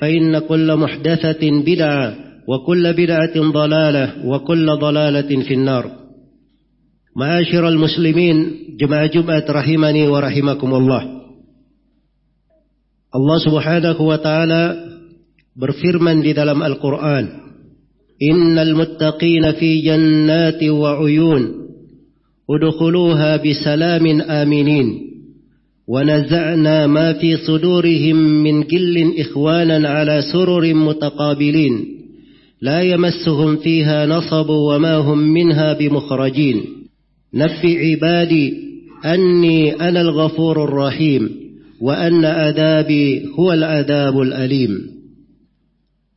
فإن كل محدثة بدعة وكل بدعة ضلالة وكل ضلالة في النار. معاشر المسلمين جمع جمعة رحمني ورحمكم الله. الله سبحانه وتعالى برفرمن في دلم القرآن إن المتقين في جنات وعيون ادخلوها بسلام آمنين ونزعنا ما في صدورهم من جل إخوانا على سرر متقابلين لا يمسهم فيها نصب وما هم منها بمخرجين نبي عبادي أني أنا الغفور الرحيم وأن عذابي هو العذاب الأليم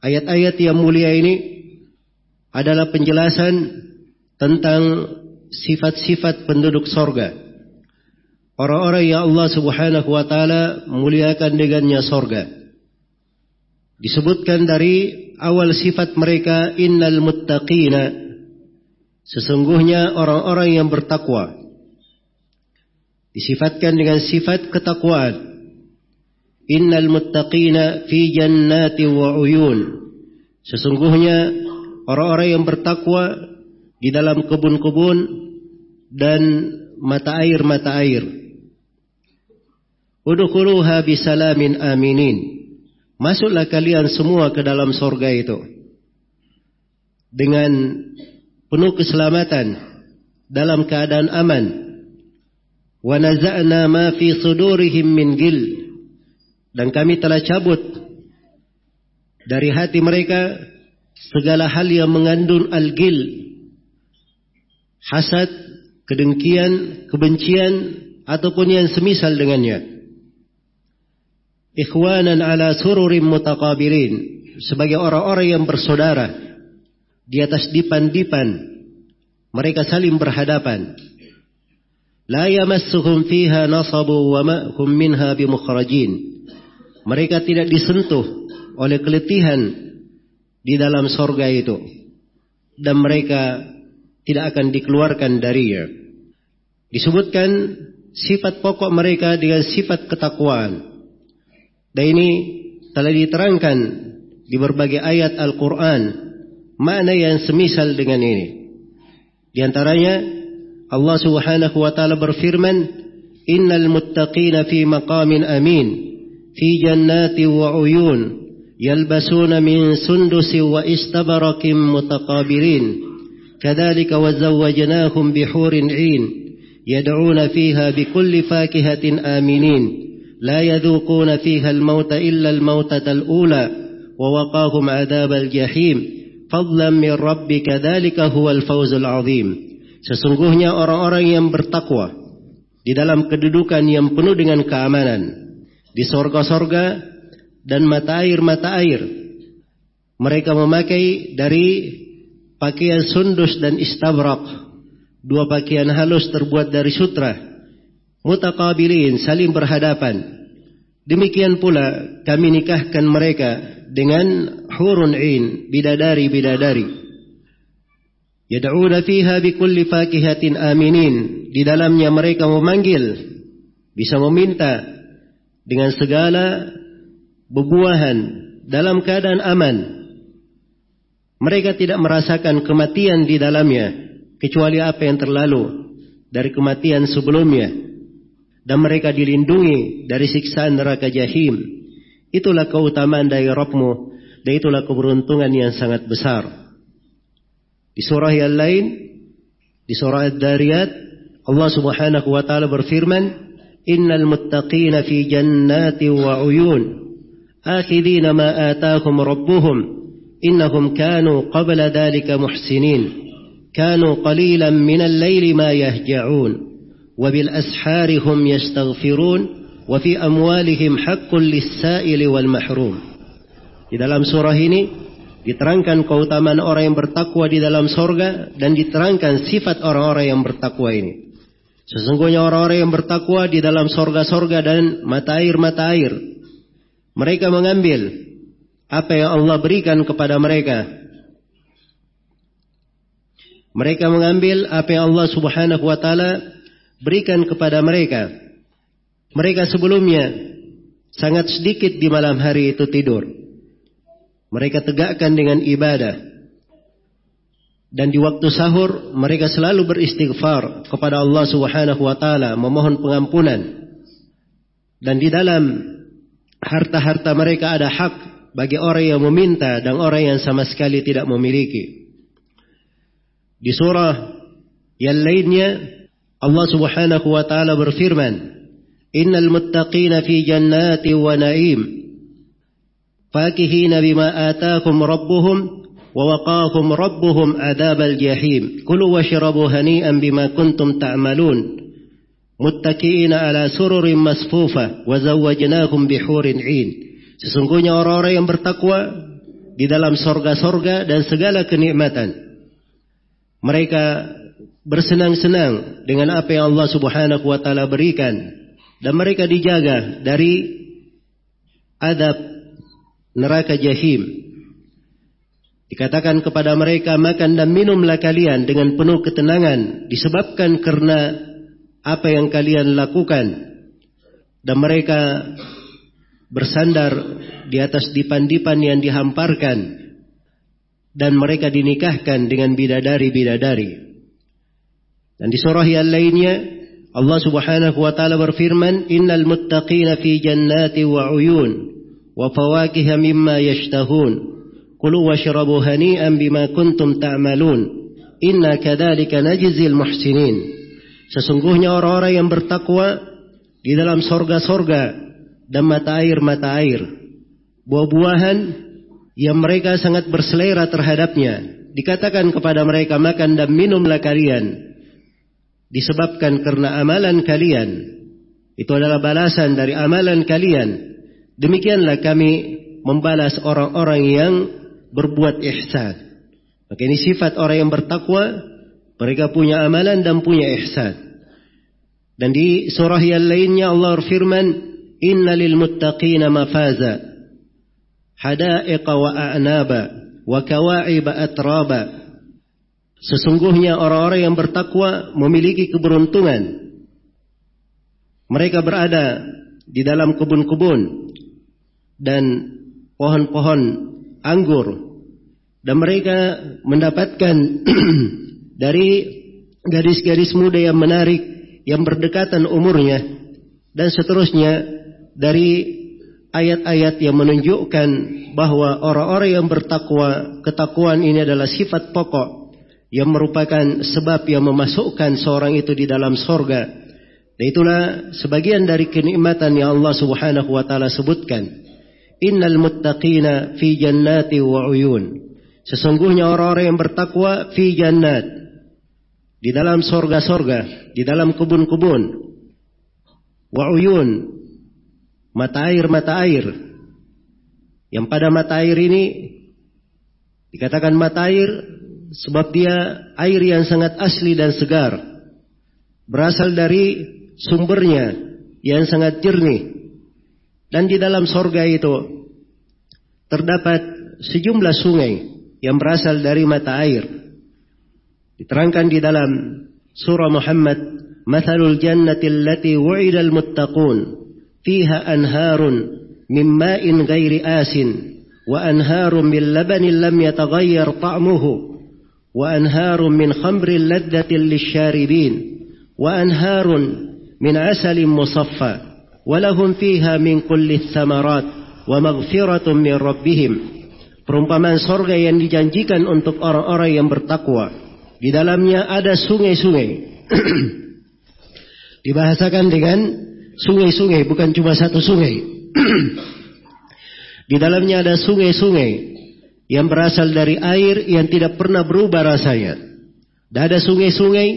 Ayat-ayat yang mulia ini adalah penjelasan tentang sifat-sifat penduduk sorga. Orang-orang yang Allah subhanahu wa ta'ala muliakan dengannya sorga. Disebutkan dari awal sifat mereka innal muttaqina. Sesungguhnya orang-orang yang bertakwa. Disifatkan dengan sifat ketakwaan. Innal muttaqina fi jannati wa uyun. Sesungguhnya orang-orang yang bertakwa di dalam kebun-kebun dan mata air-mata air. Udkhuluha bisalamin aminin. Masuklah kalian semua ke dalam sorga itu. Dengan penuh keselamatan. Dalam keadaan aman. Wa naza'na ma fi sudurihim min gil. Dan kami telah cabut dari hati mereka segala hal yang mengandung al-gil. Hasad, kedengkian, kebencian, ataupun yang semisal dengannya ikhwanan ala sururim mutaqabilin. Sebagai orang-orang yang bersaudara di atas dipan-dipan mereka saling berhadapan. La yamassuhum fiha nasabu wa ma hum minha bimukhrajin. Mereka tidak disentuh oleh keletihan di dalam sorga itu. Dan mereka tidak akan dikeluarkan darinya. Disebutkan sifat pokok mereka dengan sifat ketakwaan dan ini telah diterangkan di berbagai ayat Al-Quran makna yang semisal dengan ini. Di antaranya Allah Subhanahu wa taala berfirman, "Innal muttaqina fi maqamin amin, fi jannati wa uyun, yalbasuna min sundusi wa istabarakin mutaqabilin." كذلك وزوجناهم بحور عين يدعون فيها بكل فاكهة آمنين لا يذوقون فيها الموت إلا الموتة الأولى ووقاهم عذاب الجحيم فضلا من ربك ذلك هو الفوز العظيم Sesungguhnya orang-orang yang bertakwa di dalam kedudukan yang penuh dengan keamanan di sorga-sorga dan mata air-mata air. Mereka memakai dari pakaian sundus dan istabrak, dua pakaian halus terbuat dari sutra, mutakabilin saling berhadapan. Demikian pula kami nikahkan mereka dengan hurun in, bidadari-bidadari. Yad'una fiha bikulli fakihatin aminin. Di dalamnya mereka memanggil, bisa meminta dengan segala bebuahan dalam keadaan aman. Mereka tidak merasakan kematian di dalamnya kecuali apa yang terlalu dari kematian sebelumnya dan mereka dilindungi dari siksaan neraka jahim. Itulah keutamaan dari Rabbmu dan itulah keberuntungan yang sangat besar. Di surah yang lain, di surah Ad-Dariyat, Allah Subhanahu wa taala berfirman, "Innal muttaqina fi jannati wa uyun, akhidina ma atahum rabbuhum, innahum kanu qabla dhalika muhsinin, kanu qalilan min al-laili ma yahja'un, yastaghfirun, wa fi amwalihim haqqun lis-sa'ili wal mahrum." Di dalam surah ini Diterangkan keutamaan orang yang bertakwa di dalam sorga dan diterangkan sifat orang-orang yang bertakwa ini. Sesungguhnya orang-orang yang bertakwa di dalam sorga-sorga dan mata air-mata air. Mereka mengambil apa yang Allah berikan kepada mereka. Mereka mengambil apa yang Allah subhanahu wa ta'ala berikan kepada mereka. Mereka sebelumnya sangat sedikit di malam hari itu tidur. Mereka tegakkan dengan ibadah. Dan di waktu sahur mereka selalu beristighfar kepada Allah Subhanahu wa taala, memohon pengampunan. Dan di dalam harta-harta mereka ada hak bagi orang yang meminta dan orang yang sama sekali tidak memiliki. Di surah yang lainnya Allah Subhanahu wa taala berfirman, "Innal muttaqina fi jannati wa na'im." Fakihina bima ataakum rabbuhum wa waqahum rabbuhum adzabal jahim. Kulu washrabu hani'an bima kuntum ta'malun. Muttaqiina ala sururin masfufa wa zawwajnahum bihurin 'ain. Sesungguhnya orang-orang yang bertakwa di dalam sorga-sorga dan segala kenikmatan. Mereka bersenang-senang dengan apa yang Allah subhanahu wa ta'ala berikan. Dan mereka dijaga dari adab neraka jahim. Dikatakan kepada mereka makan dan minumlah kalian dengan penuh ketenangan disebabkan karena apa yang kalian lakukan dan mereka bersandar di atas dipan-dipan yang dihamparkan dan mereka dinikahkan dengan bidadari-bidadari. Dan di surah yang lainnya Allah Subhanahu wa taala berfirman, "Innal muttaqina fi jannati wa uyun wa fawakiha mimma yashtahun. Kulu washrabu hani'an bima kuntum ta'malun. Inna kadzalika najzil muhsinin." Sesungguhnya orang-orang yang bertakwa di dalam sorga-sorga dan mata air-mata air, buah-buahan yang mereka sangat berselera terhadapnya. Dikatakan kepada mereka makan dan minumlah kalian Disebabkan karena amalan kalian. Itu adalah balasan dari amalan kalian Demikianlah kami membalas orang-orang yang berbuat ihsan. Maka ini sifat orang yang bertakwa, mereka punya amalan dan punya ihsan. Dan di surah yang lainnya Allah berfirman, "Inna lil muttaqina mafaza, hadaiqa wa a'naba, wa kawa'iba atraba." Sesungguhnya orang-orang yang bertakwa memiliki keberuntungan. Mereka berada di dalam kebun-kebun dan pohon-pohon anggur dan mereka mendapatkan dari gadis-gadis muda yang menarik yang berdekatan umurnya dan seterusnya dari ayat-ayat yang menunjukkan bahwa orang-orang yang bertakwa ketakwaan ini adalah sifat pokok yang merupakan sebab yang memasukkan seorang itu di dalam sorga dan itulah sebagian dari kenikmatan yang Allah Subhanahu wa taala sebutkan Innal muttaqina fi jannati wa uyun. Sesungguhnya orang-orang yang bertakwa fi jannat. Di dalam sorga-sorga. Di dalam kebun-kebun. Wa uyun. Mata air-mata air. Yang pada mata air ini. Dikatakan mata air. Sebab dia air yang sangat asli dan segar. Berasal dari sumbernya. Yang sangat jernih dan di dalam sorga itu terdapat sejumlah sungai yang berasal dari mata air. Diterangkan di dalam surah Muhammad, "Mathalul jannati allati wu'ida al-muttaqun fiha anharun min ma'in ghairi asin wa anharun min labanin lam yataghayyar ta'muhu wa anharun min khamrin ladzatin lisyaribin wa anharun min asalin musaffa ولهم فيها من كل الثمرات ومغفرة من ربهم perumpamaan sorga yang dijanjikan untuk orang-orang yang bertakwa. Di dalamnya ada sungai-sungai. Dibahasakan dengan sungai-sungai, bukan cuma satu sungai. Di dalamnya ada sungai-sungai yang berasal dari air yang tidak pernah berubah rasanya. Dan ada sungai-sungai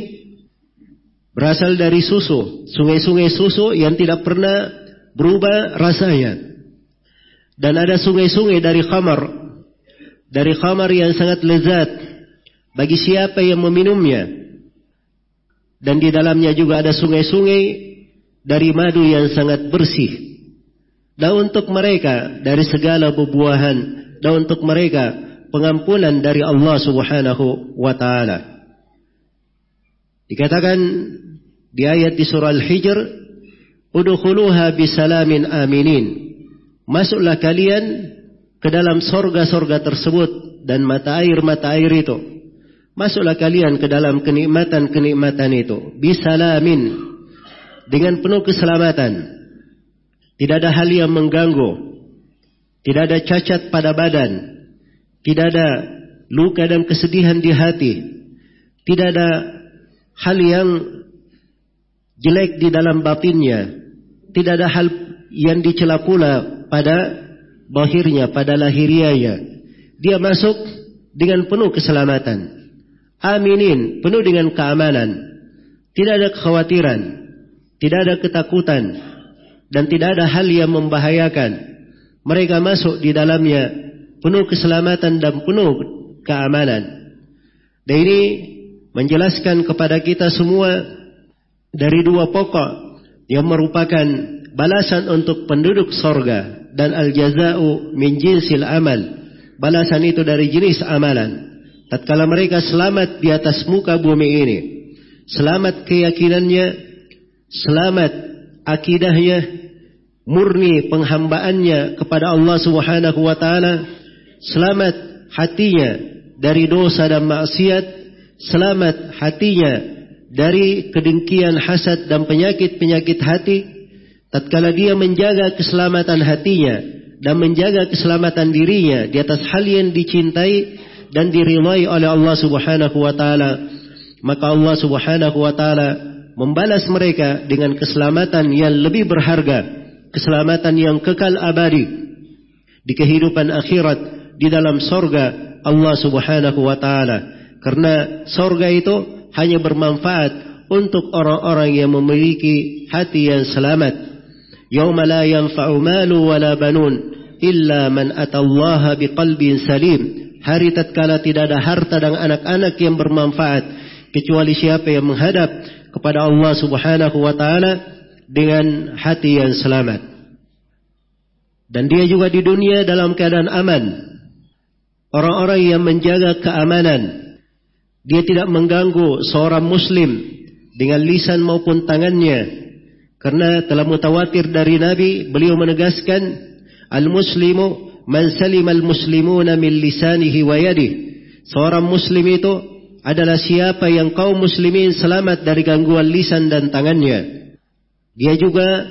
berasal dari susu, sungai-sungai susu yang tidak pernah berubah rasanya. Dan ada sungai-sungai dari khamar dari khamar yang sangat lezat bagi siapa yang meminumnya. Dan di dalamnya juga ada sungai-sungai dari madu yang sangat bersih. Dan untuk mereka dari segala bubuahan dan untuk mereka pengampunan dari Allah Subhanahu wa taala. Dikatakan di ayat di surah Al-Hijr, "Udkhuluha bisalamin aminin." Masuklah kalian ke dalam sorga-sorga tersebut dan mata air-mata air itu. Masuklah kalian ke dalam kenikmatan-kenikmatan itu. Bisalamin. Dengan penuh keselamatan. Tidak ada hal yang mengganggu. Tidak ada cacat pada badan. Tidak ada luka dan kesedihan di hati. Tidak ada hal yang jelek di dalam batinnya. Tidak ada hal yang dicela pula pada bahirnya, pada lahirianya. Dia masuk dengan penuh keselamatan. Aminin, penuh dengan keamanan. Tidak ada kekhawatiran, tidak ada ketakutan, dan tidak ada hal yang membahayakan. Mereka masuk di dalamnya penuh keselamatan dan penuh keamanan. Dan ini menjelaskan kepada kita semua dari dua pokok yang merupakan balasan untuk penduduk sorga dan al-jaza'u min jinsil amal. Balasan itu dari jenis amalan. Tatkala mereka selamat di atas muka bumi ini, selamat keyakinannya, selamat akidahnya, murni penghambaannya kepada Allah Subhanahu wa taala, selamat hatinya dari dosa dan maksiat, selamat hatinya dari kedengkian, hasad dan penyakit-penyakit hati, tatkala dia menjaga keselamatan hatinya dan menjaga keselamatan dirinya di atas hal yang dicintai dan diridhai oleh Allah Subhanahu wa taala maka Allah Subhanahu wa taala membalas mereka dengan keselamatan yang lebih berharga keselamatan yang kekal abadi di kehidupan akhirat di dalam sorga Allah Subhanahu wa taala. Karena sorga itu hanya bermanfaat untuk orang-orang yang memiliki hati yang selamat. Yauma la yanfa'u malu wala banun illa man atallaha biqalbin salim. Hari tatkala tidak ada harta dan anak-anak yang bermanfaat kecuali siapa yang menghadap kepada Allah Subhanahu wa taala dengan hati yang selamat dan dia juga di dunia dalam keadaan aman orang-orang yang menjaga keamanan dia tidak mengganggu seorang muslim dengan lisan maupun tangannya Karena telah mutawatir dari Nabi, beliau menegaskan, Al-Muslimu man salim al-muslimuna min lisanihi wa yadih. Seorang muslim itu adalah siapa yang kaum muslimin selamat dari gangguan lisan dan tangannya. Dia juga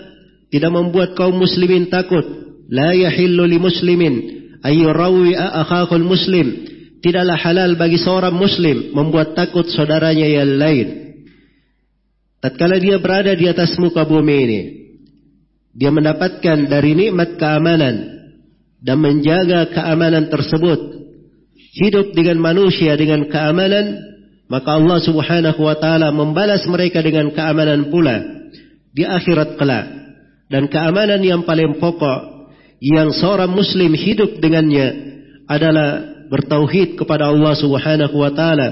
tidak membuat kaum muslimin takut. La yahillu li muslimin ayyurawi akhakul muslim. Tidaklah halal bagi seorang muslim membuat takut saudaranya yang lain. tatkala dia berada di atas muka bumi ini dia mendapatkan dari nikmat keamanan dan menjaga keamanan tersebut hidup dengan manusia dengan keamanan maka Allah Subhanahu wa taala membalas mereka dengan keamanan pula di akhirat kelak. Dan keamanan yang paling pokok yang seorang muslim hidup dengannya adalah bertauhid kepada Allah Subhanahu wa taala.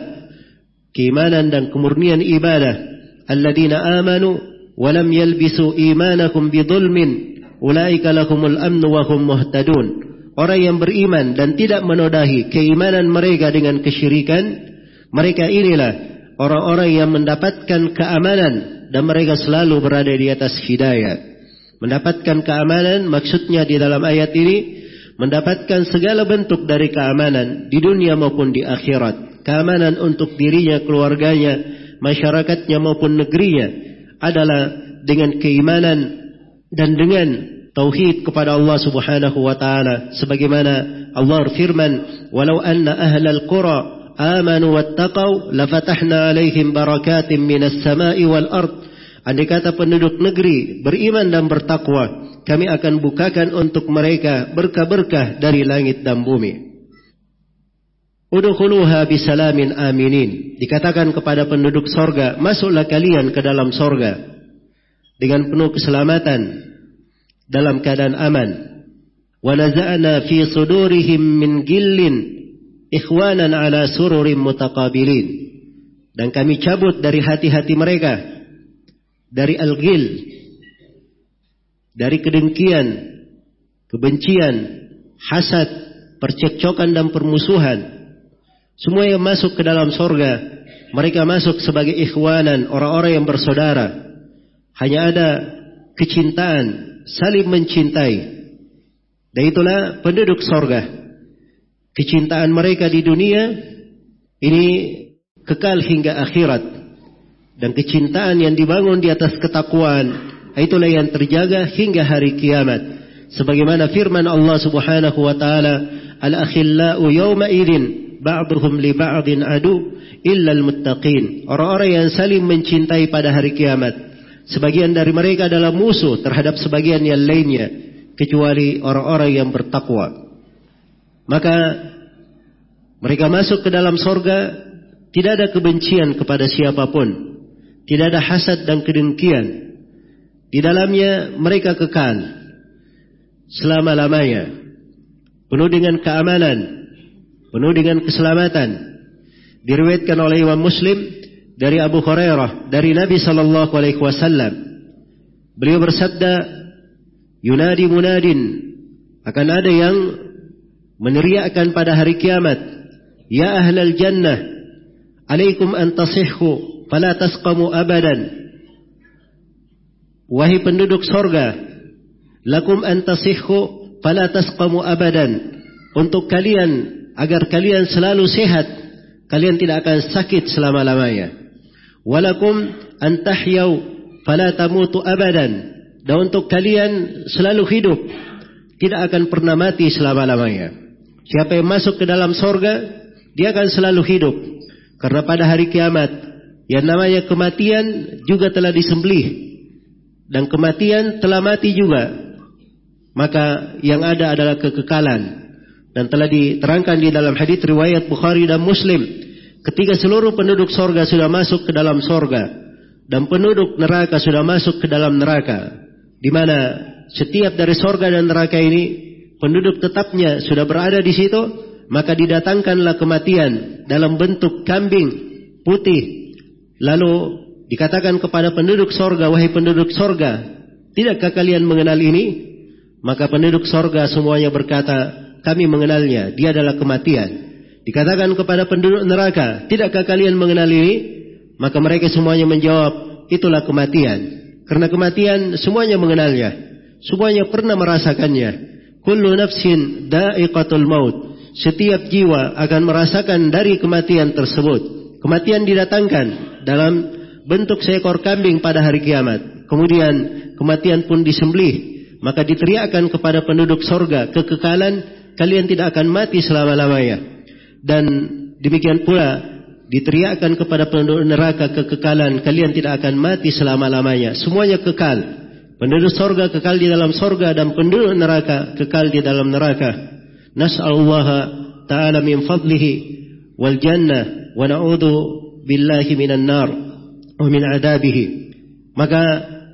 Keimanan dan kemurnian ibadah. Alladzina amanu wa lam yalbisu imanakum bidulmin ulaika lahumul amnu wa hum muhtadun. Orang yang beriman dan tidak menodahi keimanan mereka dengan kesyirikan, mereka inilah orang-orang yang mendapatkan keamanan dan mereka selalu berada di atas hidayah. Mendapatkan keamanan maksudnya di dalam ayat ini mendapatkan segala bentuk dari keamanan di dunia maupun di akhirat. Keamanan untuk dirinya, keluarganya, masyarakatnya maupun negerinya adalah dengan keimanan dan dengan tauhid kepada Allah Subhanahu wa taala sebagaimana Allah firman walau anna ahlal qura amanu wattaqau lafatahna alaihim barakatim minas sama'i wal ard andai kata penduduk negeri beriman dan bertakwa kami akan bukakan untuk mereka berkah-berkah dari langit dan bumi. Udkhuluha bisalamin aminin. Dikatakan kepada penduduk sorga, masuklah kalian ke dalam sorga dengan penuh keselamatan dalam keadaan aman. Wa naza'na fi sudurihim min gillin ikhwanan ala sururin mutaqabilin. Dan kami cabut dari hati-hati mereka dari al-ghil dari kedengkian, kebencian, hasad, percekcokan dan permusuhan. Semua yang masuk ke dalam sorga, mereka masuk sebagai ikhwanan, orang-orang yang bersaudara. Hanya ada kecintaan, saling mencintai. Dan itulah penduduk sorga. Kecintaan mereka di dunia ini kekal hingga akhirat. Dan kecintaan yang dibangun di atas ketakwaan itulah yang terjaga hingga hari kiamat. Sebagaimana firman Allah Subhanahu wa taala al-akhillau yawma idin ba'dhum li ba'din adu illa al-muttaqin orang-orang yang saling mencintai pada hari kiamat. Sebagian dari mereka adalah musuh terhadap sebagian yang lainnya kecuali orang-orang yang bertakwa. Maka mereka masuk ke dalam sorga tidak ada kebencian kepada siapa pun tidak ada hasad dan kedengkian di dalamnya mereka kekal selama-lamanya. Penuh dengan keamanan, penuh dengan keselamatan. Diriwayatkan oleh Imam Muslim dari Abu Hurairah dari Nabi sallallahu alaihi wasallam. Beliau bersabda, "Yunadi munadin" akan ada yang meneriakkan pada hari kiamat, "Ya ahlal jannah, alaikum an tasihhu fala tasqamu abadan." Wahai penduduk sorga, lakum antasihhu fala tasqamu abadan. Untuk kalian, agar kalian selalu sehat, kalian tidak akan sakit selama-lamanya. Walakum antahyau fala tamutu abadan. Dan untuk kalian selalu hidup, tidak akan pernah mati selama-lamanya. Siapa yang masuk ke dalam sorga, dia akan selalu hidup. Karena pada hari kiamat, yang namanya kematian juga telah disembelih. Dan kematian telah mati juga. Maka yang ada adalah kekekalan. Dan telah diterangkan di dalam hadis riwayat Bukhari dan Muslim. Ketika seluruh penduduk sorga sudah masuk ke dalam sorga. Dan penduduk neraka sudah masuk ke dalam neraka. Di mana setiap dari sorga dan neraka ini penduduk tetapnya sudah berada di situ maka didatangkanlah kematian dalam bentuk kambing putih lalu Dikatakan kepada penduduk sorga, wahai penduduk sorga, tidakkah kalian mengenal ini? Maka penduduk sorga semuanya berkata, kami mengenalnya, dia adalah kematian. Dikatakan kepada penduduk neraka, tidakkah kalian mengenal ini? Maka mereka semuanya menjawab, itulah kematian. Karena kematian semuanya mengenalnya. Semuanya pernah merasakannya. Kullu nafsin da'iqatul maut. Setiap jiwa akan merasakan dari kematian tersebut. Kematian didatangkan dalam bentuk seekor kambing pada hari kiamat. Kemudian kematian pun disembelih. Maka diteriakkan kepada penduduk sorga, kekekalan, kalian tidak akan mati selama-lamanya. Dan demikian pula diteriakkan kepada penduduk neraka kekekalan, kalian tidak akan mati selama-lamanya. Semuanya kekal. Penduduk sorga kekal di dalam sorga dan penduduk neraka kekal di dalam neraka. Nas'alullah ta'ala min fadlihi wal jannah na'udhu billahi minan nar wa min adabihi. Maka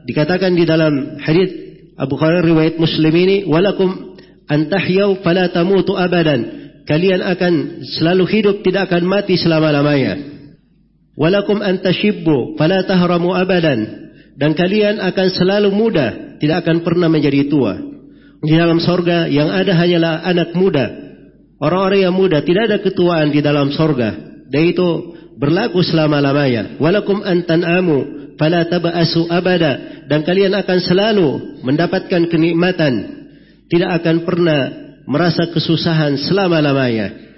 dikatakan di dalam hadis Abu Hurairah riwayat Muslim ini, "Walakum an tahyau fala tamutu abadan." Kalian akan selalu hidup, tidak akan mati selama-lamanya. Walakum an tashibbu fala tahramu abadan. Dan kalian akan selalu muda, tidak akan pernah menjadi tua. Di dalam sorga yang ada hanyalah anak muda. Orang-orang yang muda, tidak ada ketuaan di dalam sorga. Dan itu berlaku selama-lamanya. Walakum antan amu fala taba'asu abada dan kalian akan selalu mendapatkan kenikmatan, tidak akan pernah merasa kesusahan selama-lamanya.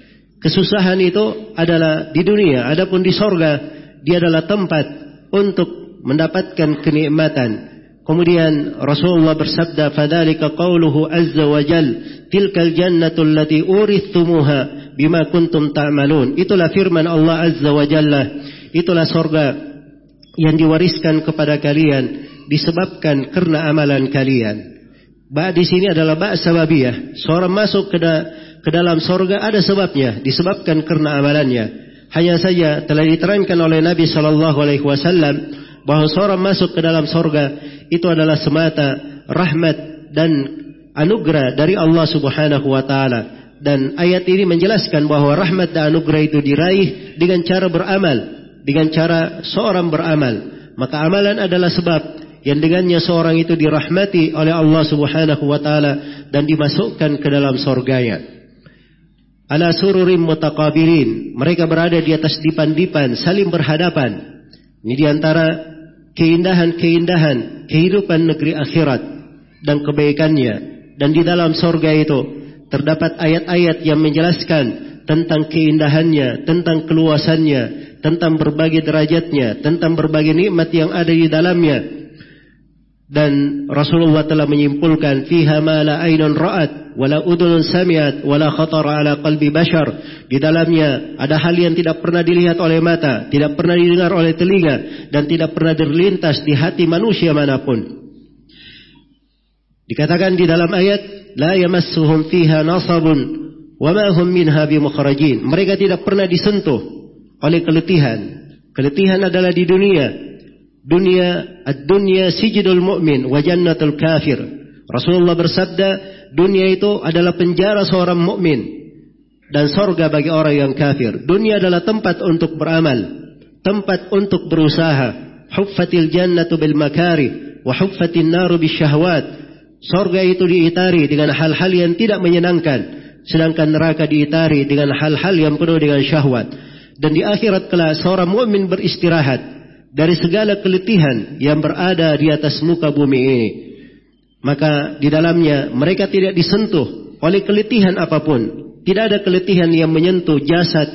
Kesusahan itu adalah di dunia, adapun di sorga dia adalah tempat untuk mendapatkan kenikmatan. Kemudian Rasulullah bersabda, "Fadzalika qauluhu azza wa jal, tilkal jannatu allati urithumuha bima kuntum ta'malun." Itulah firman Allah azza wa jalla. Itulah sorga yang diwariskan kepada kalian disebabkan karena amalan kalian. Ba di sini adalah ba sababiyah. Seorang masuk ke, da ke dalam sorga ada sebabnya, disebabkan karena amalannya. Hanya saja telah diterangkan oleh Nabi Shallallahu Alaihi Wasallam bahwa seorang masuk ke dalam sorga itu adalah semata rahmat dan anugerah dari Allah Subhanahu wa taala. Dan ayat ini menjelaskan bahwa rahmat dan anugerah itu diraih dengan cara beramal, dengan cara seorang beramal. Maka amalan adalah sebab yang dengannya seorang itu dirahmati oleh Allah Subhanahu wa taala dan dimasukkan ke dalam sorganya. Ala sururim mutaqabilin. Mereka berada di atas dipan-dipan saling berhadapan. Ini di antara keindahan-keindahan kehidupan negeri akhirat dan kebaikannya. Dan di dalam sorga itu terdapat ayat-ayat yang menjelaskan tentang keindahannya, tentang keluasannya, tentang berbagai derajatnya, tentang berbagai nikmat yang ada di dalamnya. Dan Rasulullah telah menyimpulkan fiha ma la ainun ra'at wala udhun sami'at wala khatar ala qalbi bashar. Di dalamnya ada hal yang tidak pernah dilihat oleh mata, tidak pernah didengar oleh telinga dan tidak pernah terlintas di hati manusia mana pun. Dikatakan di dalam ayat, la yamassuhum fiha nasabun wa ma hum minha bimukhrajin. Mereka tidak pernah disentuh oleh keletihan. Keletihan adalah di dunia. Dunia ad-dunya sijidul mu'min wa jannatul kafir. Rasulullah bersabda, dunia itu adalah penjara seorang mukmin dan sorga bagi orang yang kafir. Dunia adalah tempat untuk beramal, tempat untuk berusaha. Huffatil jannatu bil makari wa huffatin naru bis syahwat. Sorga itu diitari dengan hal-hal yang tidak menyenangkan. Sedangkan neraka diitari dengan hal-hal yang penuh dengan syahwat. Dan di akhirat kelak seorang mukmin beristirahat dari segala keletihan yang berada di atas muka bumi ini. Maka di dalamnya mereka tidak disentuh oleh keletihan apa pun. Tidak ada keletihan yang menyentuh jasad,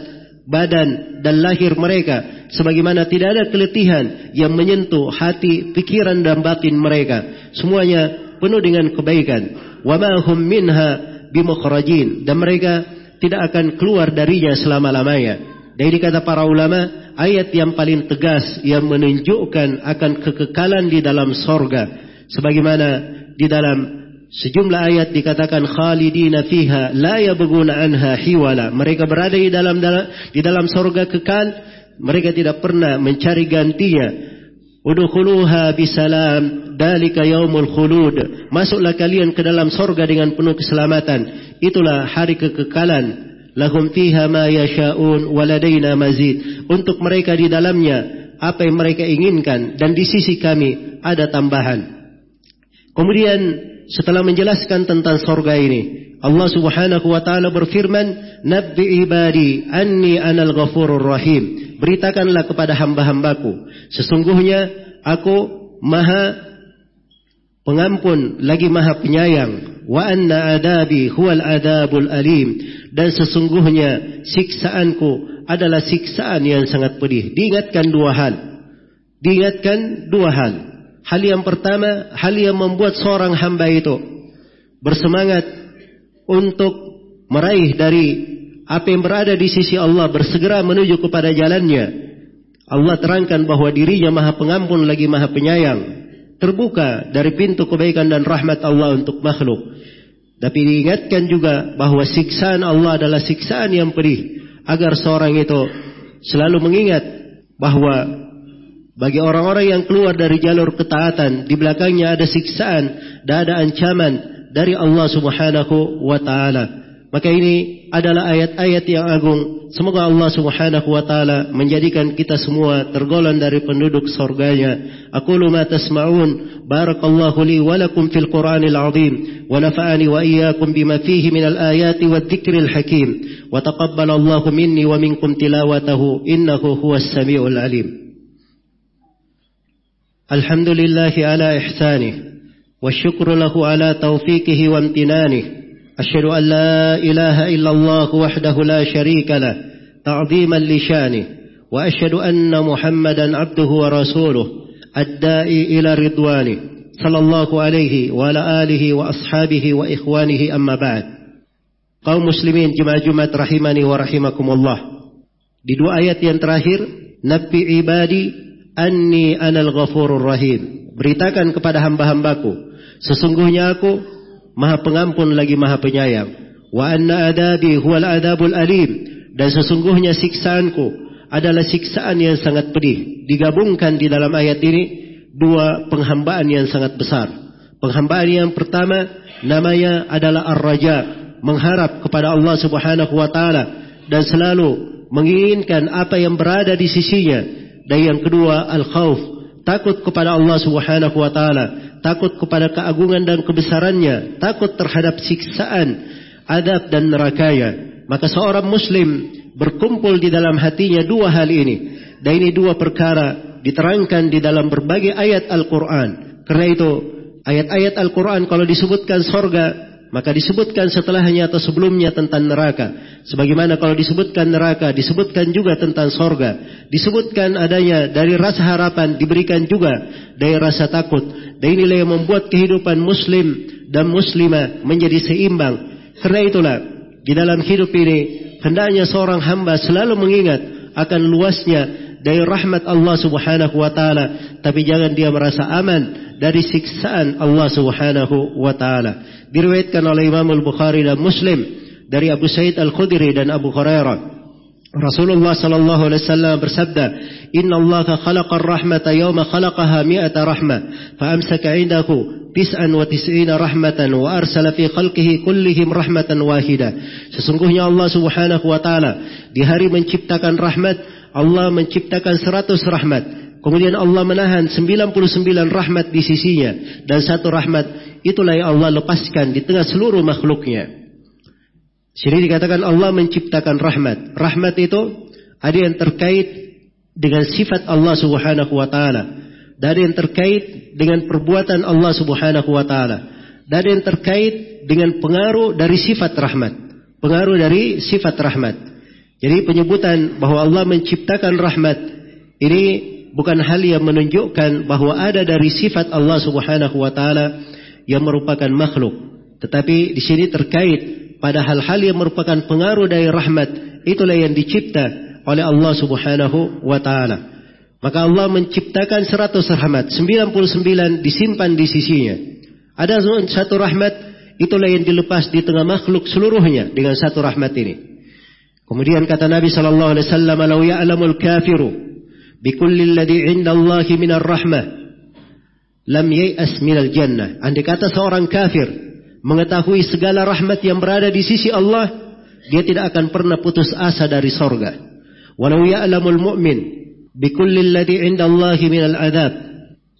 badan, dan lahir mereka. Sebagaimana tidak ada keletihan yang menyentuh hati, pikiran, dan batin mereka. Semuanya penuh dengan kebaikan. Wa ma hum minha bimukhrajin dan mereka tidak akan keluar darinya selama-lamanya. Dari kata para ulama, ayat yang paling tegas yang menunjukkan akan kekekalan di dalam sorga. Sebagaimana di dalam sejumlah ayat dikatakan khalidina fiha la yabghuna anha hiwala. Mereka berada di dalam di dalam sorga kekal, mereka tidak pernah mencari gantinya. Udkhuluha bisalam dalika yaumul khulud. Masuklah kalian ke dalam sorga dengan penuh keselamatan. Itulah hari kekekalan. Lahum fiha ma yasha'un waladaina mazid. Untuk mereka di dalamnya apa yang mereka inginkan dan di sisi kami ada tambahan. Kemudian setelah menjelaskan tentang sorga ini, Allah Subhanahu wa taala berfirman, "Nabbi ibadi anni anal ghafurur rahim." Beritakanlah kepada hamba-hambaku, sesungguhnya aku Maha pengampun lagi maha penyayang. Wa anna adabi huwal adabul alim. Dan sesungguhnya siksaanku adalah siksaan yang sangat pedih. Diingatkan dua hal. Diingatkan dua hal. Hal yang pertama hal yang membuat seorang hamba itu bersemangat untuk meraih dari apa yang berada di sisi Allah bersegera menuju kepada jalannya Allah terangkan bahwa dirinya maha pengampun lagi maha penyayang terbuka dari pintu kebaikan dan rahmat Allah untuk makhluk. Tapi diingatkan juga bahwa siksaan Allah adalah siksaan yang pedih agar seorang itu selalu mengingat bahwa bagi orang-orang yang keluar dari jalur ketaatan di belakangnya ada siksaan dan ada ancaman dari Allah Subhanahu wa taala. Maka ini adalah ayat-ayat yang agung. Semoga Allah Subhanahu wa taala menjadikan kita semua tergolong dari penduduk surganya. Aqulu ma tasma'un. Barakallahu li wa lakum fil Qur'anil 'azim wa nafa'ani wa iyyakum bima fihi minal ayati wadh-dhikril hakim. Wa taqabbalallahu minni wa minkum tilawatahu innahu huwas samiul 'alim. Alhamdulillahi ala ihsanih wa syukru lahu ala taufiqihi wa imtinanihi أشهد أن لا إله إلا الله وحده لا شريك له تعظيما لشانه وأشهد أن محمدا عبده ورسوله الدائي إلى رضوانه صلى الله عليه وعلى آله وأصحابه وإخوانه أما بعد kaum muslimin jemaah Jumat rahimani wa rahimakumullah di dua ayat yang terakhir nabi عبادي أني أنا الغفور الرحيم beritakan kepada hamba-hambaku sesungguhnya aku Maha pengampun lagi maha penyayang. Wa anna adabi huwal adabul alim. Dan sesungguhnya siksaanku adalah siksaan yang sangat pedih. Digabungkan di dalam ayat ini dua penghambaan yang sangat besar. Penghambaan yang pertama namanya adalah ar-raja, mengharap kepada Allah Subhanahu wa taala dan selalu menginginkan apa yang berada di sisinya. Dan yang kedua al-khauf, takut kepada Allah Subhanahu wa taala takut kepada keagungan dan kebesarannya, takut terhadap siksaan, adab dan nerakanya. Maka seorang muslim berkumpul di dalam hatinya dua hal ini. Dan ini dua perkara diterangkan di dalam berbagai ayat Al-Quran. Karena itu ayat-ayat Al-Quran kalau disebutkan sorga maka disebutkan setelahnya atau sebelumnya tentang neraka. Sebagaimana kalau disebutkan neraka, disebutkan juga tentang sorga. Disebutkan adanya dari rasa harapan, diberikan juga dari rasa takut. Dan inilah yang membuat kehidupan muslim dan muslimah menjadi seimbang. Karena itulah, di dalam hidup ini, hendaknya seorang hamba selalu mengingat akan luasnya dari rahmat Allah subhanahu wa ta'ala. Tapi jangan dia merasa aman dari siksaan Allah subhanahu wa ta'ala diriwayatkan oleh Imam Al-Bukhari dan Muslim dari Abu Sa'id Al-Khudri dan Abu Hurairah. Rasulullah sallallahu alaihi wasallam bersabda, "Inna Allah khalaqa ar-rahmata yawma khalaqaha mi'ata rahmah, fa amsaka 'indahu tis'an wa tis'ina rahmatan wa arsala fi khalqihi kullihim rahmatan wahida." Sesungguhnya Allah Subhanahu wa taala di hari menciptakan rahmat, Allah menciptakan seratus rahmat. Kemudian Allah menahan 99 rahmat di sisinya dan satu rahmat itulah yang Allah lepaskan di tengah seluruh makhluknya. Sini dikatakan Allah menciptakan rahmat. Rahmat itu ada yang terkait dengan sifat Allah Subhanahu wa taala. Ada yang terkait dengan perbuatan Allah Subhanahu wa taala. Ada yang terkait dengan pengaruh dari sifat rahmat. Pengaruh dari sifat rahmat. Jadi penyebutan bahwa Allah menciptakan rahmat ini bukan hal yang menunjukkan bahwa ada dari sifat Allah Subhanahu wa taala yang merupakan makhluk. Tetapi di sini terkait pada hal-hal yang merupakan pengaruh dari rahmat. Itulah yang dicipta oleh Allah subhanahu wa ta'ala. Maka Allah menciptakan seratus rahmat. 99 disimpan di sisinya. Ada satu rahmat. Itulah yang dilepas di tengah makhluk seluruhnya dengan satu rahmat ini. Kemudian kata Nabi sallallahu alaihi wasallam, "Lau ya'lamul kafiru bikulli alladhi 'inda Allah minar rahmah lam yai'as jannah. Andai kata seorang kafir mengetahui segala rahmat yang berada di sisi Allah, dia tidak akan pernah putus asa dari sorga. Walau ya'lamul mu'min bikulli alladhi 'inda Allah minal adab,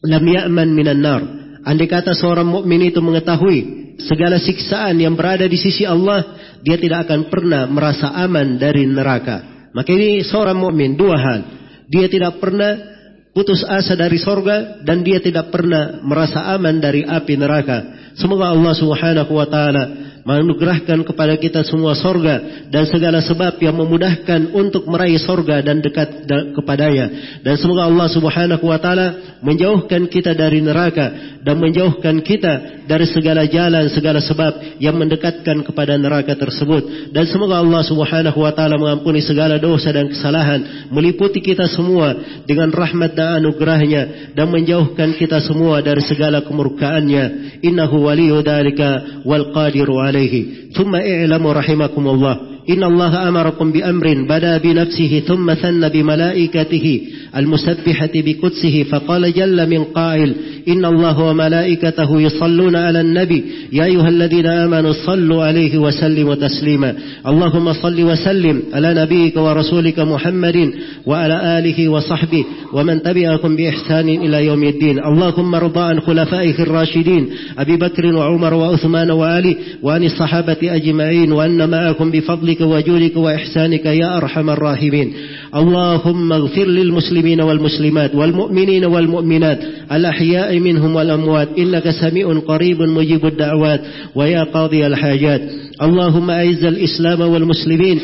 lam ya'man minan nar. Andai kata seorang mukmin itu mengetahui segala siksaan yang berada di sisi Allah, dia tidak akan pernah merasa aman dari neraka. Maka ini seorang mukmin dua hal. Dia tidak pernah putus asa dari sorga dan dia tidak pernah merasa aman dari api neraka. Semoga Allah Subhanahu wa taala menganugerahkan kepada kita semua sorga dan segala sebab yang memudahkan untuk meraih sorga dan dekat kepadanya. Dan semoga Allah subhanahu wa ta'ala menjauhkan kita dari neraka dan menjauhkan kita dari segala jalan, segala sebab yang mendekatkan kepada neraka tersebut. Dan semoga Allah subhanahu wa ta'ala mengampuni segala dosa dan kesalahan, meliputi kita semua dengan rahmat dan anugerahnya dan menjauhkan kita semua dari segala kemurkaannya. Innahu waliyu dalika wal qadiru alaih. عليه. ثم اعلموا رحمكم الله. إن الله أمركم بأمر بدا بنفسه ثم ثن بملائكته المسبحة بقدسه فقال جل من قائل إن الله وملائكته يصلون على النبي يا أيها الذين آمنوا صلوا عليه وسلموا تسليما اللهم صل وسلم على نبيك ورسولك محمد وعلى آله وصحبه ومن تبعكم بإحسان إلى يوم الدين اللهم ارضى عن خلفائه الراشدين أبي بكر وعمر وعثمان وعلي وعن الصحابة أجمعين وأن معكم بفضلك وجودك وإحسانك يا أرحم الراحمين. اللهم اغفر للمسلمين والمسلمات والمؤمنين والمؤمنات الأحياء منهم والأموات. إنك سميع قريب مجيب الدعوات. ويا قاضي الحاجات. اللهم أعز الإسلام والمسلمين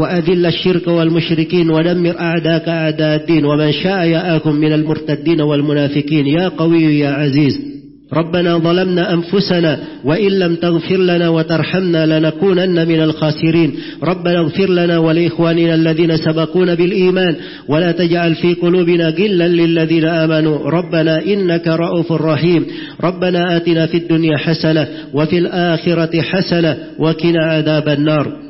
وأذل الشرك والمشركين ودمر أعداءك أعداء الدين. ومن شاء يأكم من المرتدين والمنافقين. يا قوي يا عزيز. ربنا ظلمنا أنفسنا وإن لم تغفر لنا وترحمنا لنكونن من الخاسرين. ربنا اغفر لنا ولإخواننا الذين سبقونا بالإيمان. ولا تجعل في قلوبنا غلا للذين آمنوا. ربنا إنك رؤوف رحيم. ربنا آتنا في الدنيا حسنة وفي الآخرة حسنة وقنا عذاب النار.